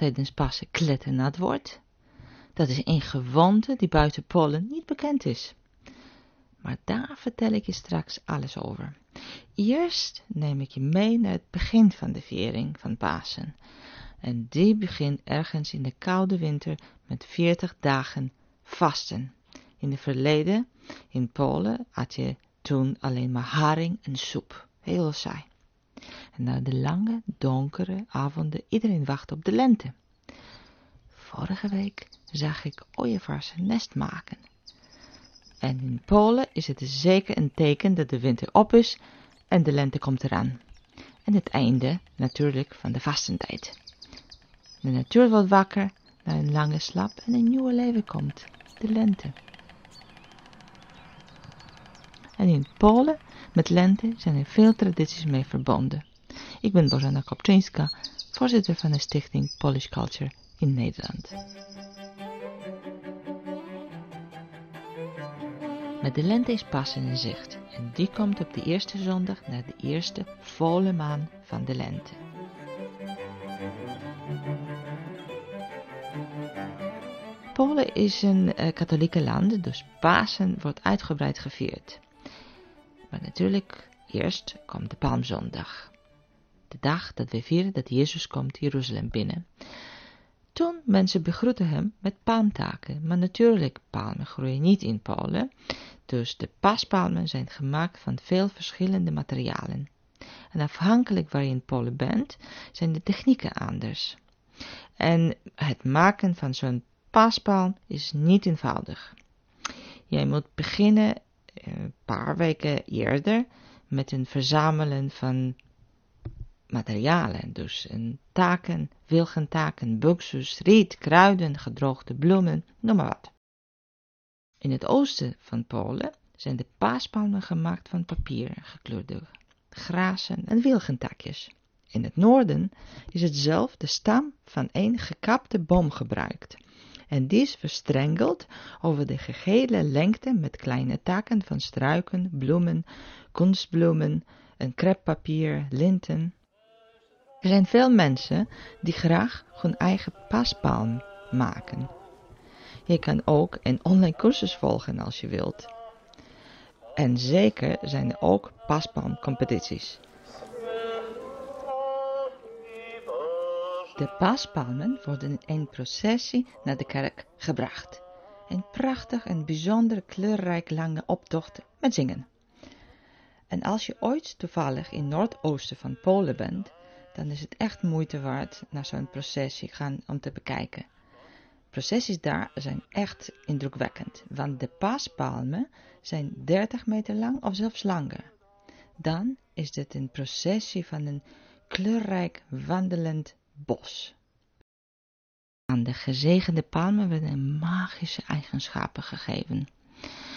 tijdens Pasen kletternat wordt. Dat is een gewoonte die buiten Polen niet bekend is. Maar daar vertel ik je straks alles over. Eerst neem ik je mee naar het begin van de viering van Pasen. En die begint ergens in de koude winter met 40 dagen vasten. In het verleden, in Polen, had je toen alleen maar haring en soep. Heel saai. En na de lange, donkere avonden, iedereen wacht op de lente. Vorige week zag ik ooievaars een nest maken. En in Polen is het zeker een teken dat de winter op is en de lente komt eraan. En het einde natuurlijk van de vastentijd. De natuur wordt wakker na een lange slap en een nieuwe leven komt, de lente. En in Polen met lente zijn er veel tradities mee verbonden. Ik ben Bożena Kopczyńska, voorzitter van de stichting Polish Culture in Nederland. Met de lente is Pasen in zicht en die komt op de eerste zondag na de eerste volle maan van de lente. Polen is een uh, katholieke land, dus Pasen wordt uitgebreid gevierd. Maar natuurlijk, eerst komt de Palmzondag. De dag dat we vieren dat Jezus komt Jeruzalem binnen. Toen mensen begroeten hem met palmtaken, maar natuurlijk, palmen groeien niet in Polen, dus de paspalmen zijn gemaakt van veel verschillende materialen. En afhankelijk waar je in Polen bent, zijn de technieken anders. En het maken van zo'n paspalm is niet eenvoudig. Jij moet beginnen een eh, paar weken eerder met een verzamelen van materialen. Dus een taken, wilgentaken, buxus, riet, kruiden, gedroogde bloemen, noem maar wat. In het oosten van Polen zijn de paaspalmen gemaakt van papier, gekleurde grazen en wilgentakjes. In het noorden is het zelf de stam van een gekapte boom gebruikt en die is verstrengeld over de gehele lengte met kleine takken van struiken, bloemen, kunstbloemen, een kreppapier, linten. Er zijn veel mensen die graag hun eigen paspalm maken. Je kan ook een online cursus volgen als je wilt. En zeker zijn er ook paspalmcompetities. De paaspalmen worden in processie naar de kerk gebracht. Een prachtig en bijzonder kleurrijk lange optocht met zingen. En als je ooit toevallig in noordoosten van Polen bent, dan is het echt moeite waard naar zo'n processie gaan om te bekijken. Processies daar zijn echt indrukwekkend, want de paaspalmen zijn 30 meter lang of zelfs langer. Dan is dit een processie van een kleurrijk wandelend bos. Aan de gezegende palmen werden magische eigenschappen gegeven.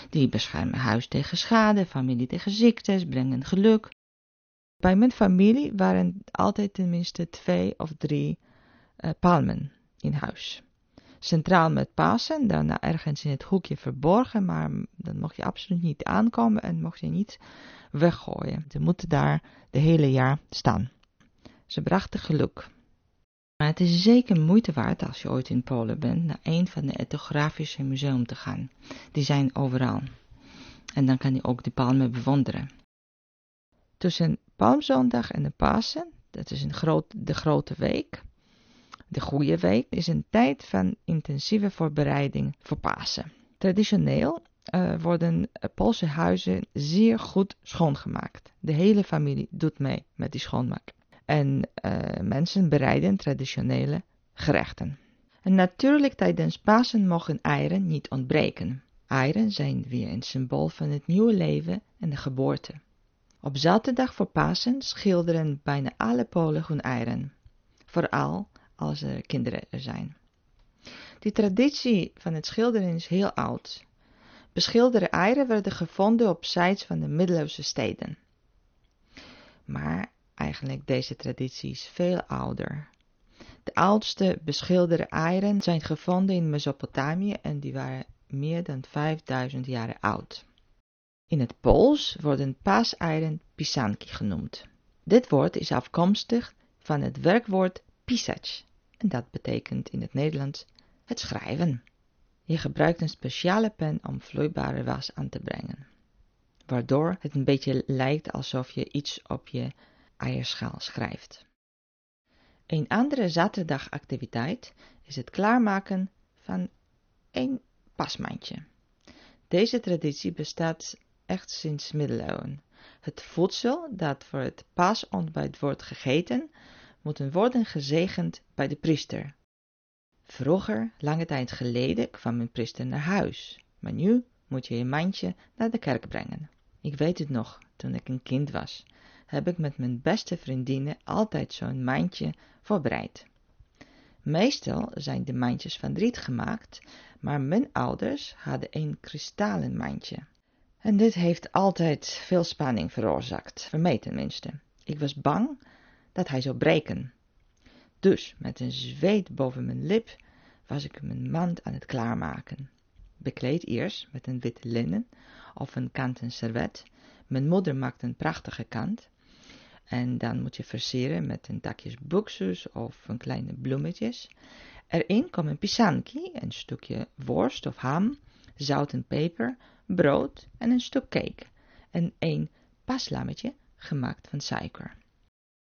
Die beschermen huis tegen schade, familie tegen ziektes, brengen geluk. Bij mijn familie waren altijd tenminste twee of drie uh, palmen in huis. Centraal met Pasen, daarna ergens in het hoekje verborgen, maar dan mocht je absoluut niet aankomen en mocht je niet weggooien. Ze moeten daar de hele jaar staan. Ze brachten geluk. Maar het is zeker moeite waard als je ooit in Polen bent naar een van de etnografische museum te gaan. Die zijn overal. En dan kan je ook de palmen bewonderen. Tussen Palmzondag en de Pasen, dat is groot, de grote week, de goede week, is een tijd van intensieve voorbereiding voor Pasen. Traditioneel uh, worden Poolse huizen zeer goed schoongemaakt. De hele familie doet mee met die schoonmaak en uh, mensen bereiden traditionele gerechten. En natuurlijk tijdens Pasen mogen eieren niet ontbreken. Eieren zijn weer een symbool van het nieuwe leven en de geboorte. Op zaterdag voor Pasen schilderen bijna alle Polen hun eieren, vooral als er kinderen er zijn. Die traditie van het schilderen is heel oud. Beschilderde eieren werden gevonden op sites van de middeleeuwse steden. Maar eigenlijk deze traditie is veel ouder. De oudste beschilderde eieren zijn gevonden in Mesopotamië en die waren meer dan 5000 jaar oud. In het Pools worden paaseieren pisanki genoemd. Dit woord is afkomstig van het werkwoord pisać En dat betekent in het Nederlands het schrijven. Je gebruikt een speciale pen om vloeibare was aan te brengen, waardoor het een beetje lijkt alsof je iets op je eierschaal schrijft. Een andere zaterdagactiviteit is het klaarmaken van een pasmandje. Deze traditie bestaat echt sinds middeleeuwen. Het voedsel dat voor het paasontbijt wordt gegeten, moet worden gezegend bij de priester. Vroeger, lange tijd geleden, kwam een priester naar huis, maar nu moet je je mandje naar de kerk brengen. Ik weet het nog, toen ik een kind was, heb ik met mijn beste vriendinnen altijd zo'n mandje voorbereid. Meestal zijn de mandjes van riet gemaakt, maar mijn ouders hadden een kristallen mandje. En dit heeft altijd veel spanning veroorzaakt, voor mij tenminste. Ik was bang dat hij zou breken. Dus met een zweet boven mijn lip was ik mijn mand aan het klaarmaken. Bekleed eerst met een wit linnen of een kanten servet. Mijn moeder maakte een prachtige kant. En dan moet je versieren met een takjes buxus of een kleine bloemetjes. Erin komt een pisanki, een stukje worst of ham, zout en peper, brood en een stuk cake. En een paslammetje gemaakt van suiker.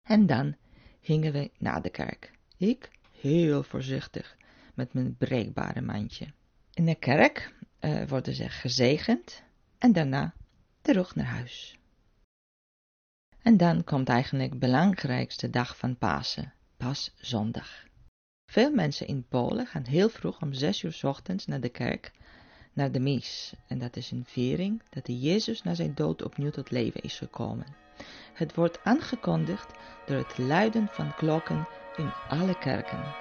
En dan gingen we naar de kerk. Ik heel voorzichtig met mijn breekbare mandje. In de kerk uh, worden ze gezegend en daarna terug naar huis. En dan komt eigenlijk de belangrijkste dag van Pasen, Paszondag. Veel mensen in Polen gaan heel vroeg om zes uur ochtends naar de kerk, naar de mis. En dat is een viering dat de Jezus na zijn dood opnieuw tot leven is gekomen. Het wordt aangekondigd door het luiden van klokken in alle kerken.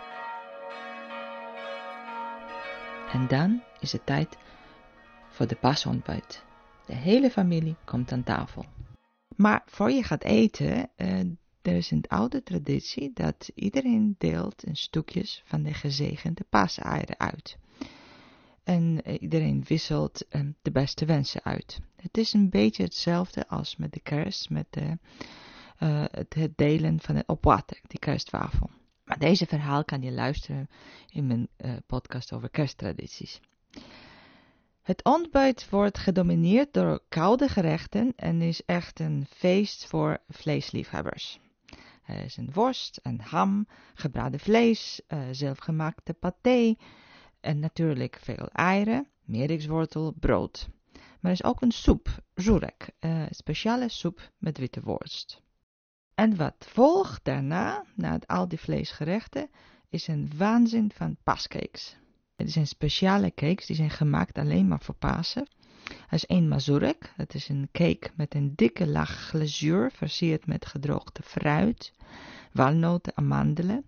En dan is het tijd voor de pasontbijt. De hele familie komt aan tafel. Maar voor je gaat eten, uh, er is een oude traditie dat iedereen deelt een stukjes van de gezegende paaseieren uit. En uh, iedereen wisselt uh, de beste wensen uit. Het is een beetje hetzelfde als met de kerst, met de, het, het, delen van het opwatek, die kerstwafel. Maar deze verhaal kan je luisteren in mijn podcast over kersttradities. Het ontbijt wordt gedomineerd door koude gerechten en is echt een feest voor vleesliefhebbers. Er is een worst, een ham, gebraden vlees, zelfgemaakte paté en natuurlijk veel eieren, merikswortel, brood. Maar er is ook een soep, zurek, uh, speciale soep met witte worst. En wat volgt daarna, na al die vleesgerechten, is een waanzin van pascakes. Het zijn speciale cakes, die zijn gemaakt alleen maar voor Pasen. Er is één mazurek, dat is een cake met een dikke laag glazuur, versierd met gedroogde fruit, walnoten, amandelen.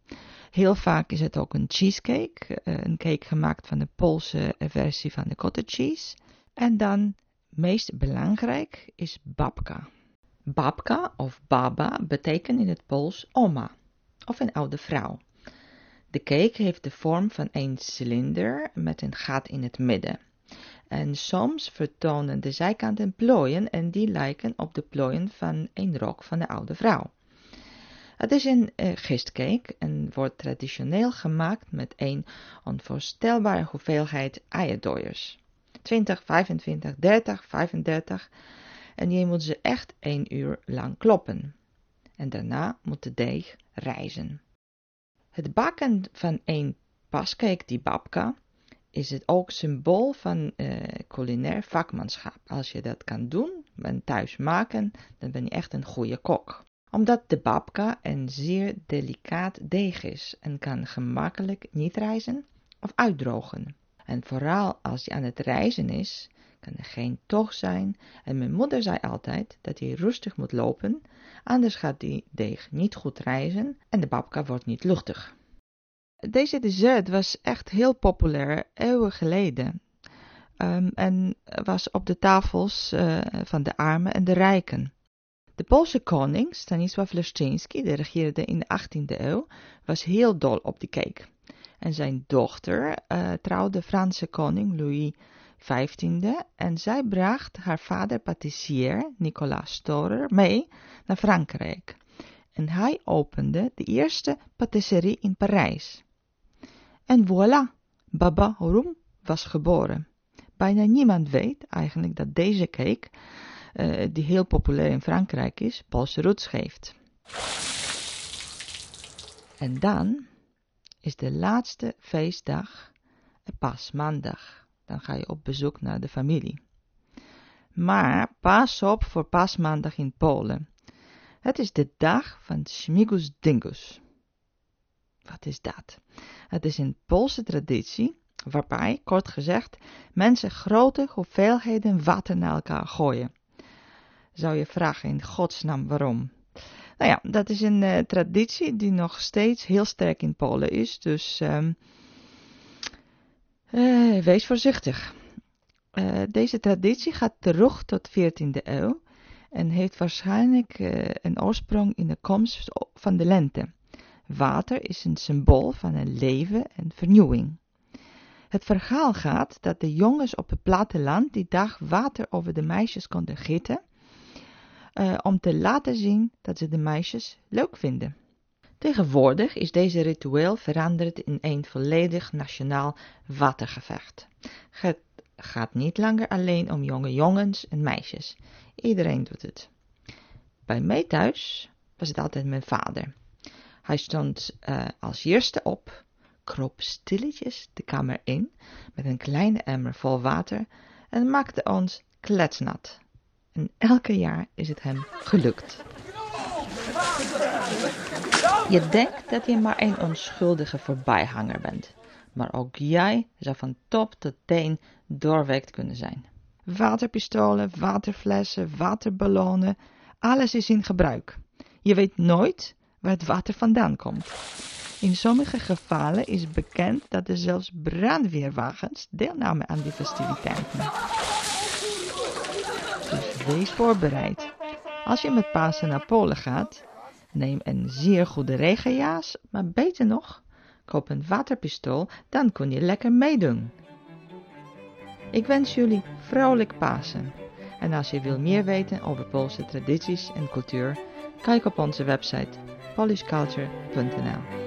Heel vaak is het ook een cheesecake, eh, een cake gemaakt van de Poolse versie van de cottage cheese. En dan, meest belangrijk, is babka. Babka of baba betekent in het Pools oma, of een oude vrouw. De cake heeft de vorm van een cilinder met een gat in het midden. En soms vertonen de zijkanten plooien en die lijken op de plooien van een rok van de oude vrouw. Het is een uh, gistcake en wordt traditioneel gemaakt met een onvoorstelbare hoeveelheid eierdooiers. 20, 25, 30, 35 en je moet ze echt één uur lang kloppen. En daarna moet de deeg rijzen. Het bakken van een pascake die babka is het ook symbool van uh, culinair vakmanschap. Als je dat kan doen en thuis maken, dan ben je echt een goede kok. Omdat de babka een zeer delicaat deeg is en kan gemakkelijk niet rijzen of uitdrogen. En vooral als hij aan het reizen is, kan er geen tocht zijn. En mijn moeder zei altijd dat hij rustig moet lopen, anders gaat die deeg niet goed rijzen en de babka wordt niet luchtig. Deze dessert was echt heel populair, eeuwen geleden. Um, en was op de tafels uh, van de armen en de rijken. De Poolse koning, Stanisław Leszczyński, die regeerde in de 18e eeuw, was heel dol op die cake. En zijn dochter uh, trouwde Franse koning Louis XV en zij bracht haar vader patissier Nicolas Storer mee naar Frankrijk. En hij opende de eerste patisserie in Parijs. En voilà, Baba Roem was geboren. Bijna niemand weet eigenlijk dat deze cake, uh, die heel populair in Frankrijk is, Poolse roots geeft. En dan is de laatste feestdag paasmaandag. Dan ga je op bezoek naar de familie. Maar pas op voor paasmaandag in Polen. Het is de dag van Śmigus Dingus. Wat is dat? Het is een Poolse traditie waarbij, kort gezegd, mensen grote hoeveelheden water naar elkaar gooien. Zou je vragen in godsnaam waarom? Nou ja, dat is een uh, traditie die nog steeds heel sterk in Polen is, dus um, uh, wees voorzichtig. Uh, deze traditie gaat terug tot 14e eeuw en heeft waarschijnlijk een oorsprong in de komst van de lente. Water is een symbool van een leven en vernieuwing. Het verhaal gaat dat de jongens op het platteland die dag water over de meisjes konden gieten, uh, om te laten zien dat ze de meisjes leuk vinden. Tegenwoordig is deze ritueel veranderd in een volledig nationaal watergevecht. Het gaat niet langer alleen om jonge jongens en meisjes. Iedereen doet het. Bij mij thuis was het altijd mijn vader. Hij stond uh, als eerste op, kroop stilletjes de kamer in met een kleine emmer vol water en maakte ons kletsnat. En elke jaar is het hem gelukt. Je denkt dat je maar een onschuldige voorbijhanger bent, maar ook jij zou van top tot teen doorwerkt kunnen zijn. Waterpistolen, waterflessen, waterballonnen, alles is in gebruik. Je weet nooit waar het water vandaan komt. In sommige gevallen is bekend dat er zelfs brandweerwagens deelnamen aan die festiviteiten. Dus wees voorbereid. Als je met Pasen naar Polen gaat, neem een zeer goede regenjas, maar beter nog, koop een waterpistool, dan kun je lekker meedoen. Ik wens jullie vrolijk Pasen. En als je wil meer weten over Poolse tradities en cultuur, kijk op onze website polishculture.nl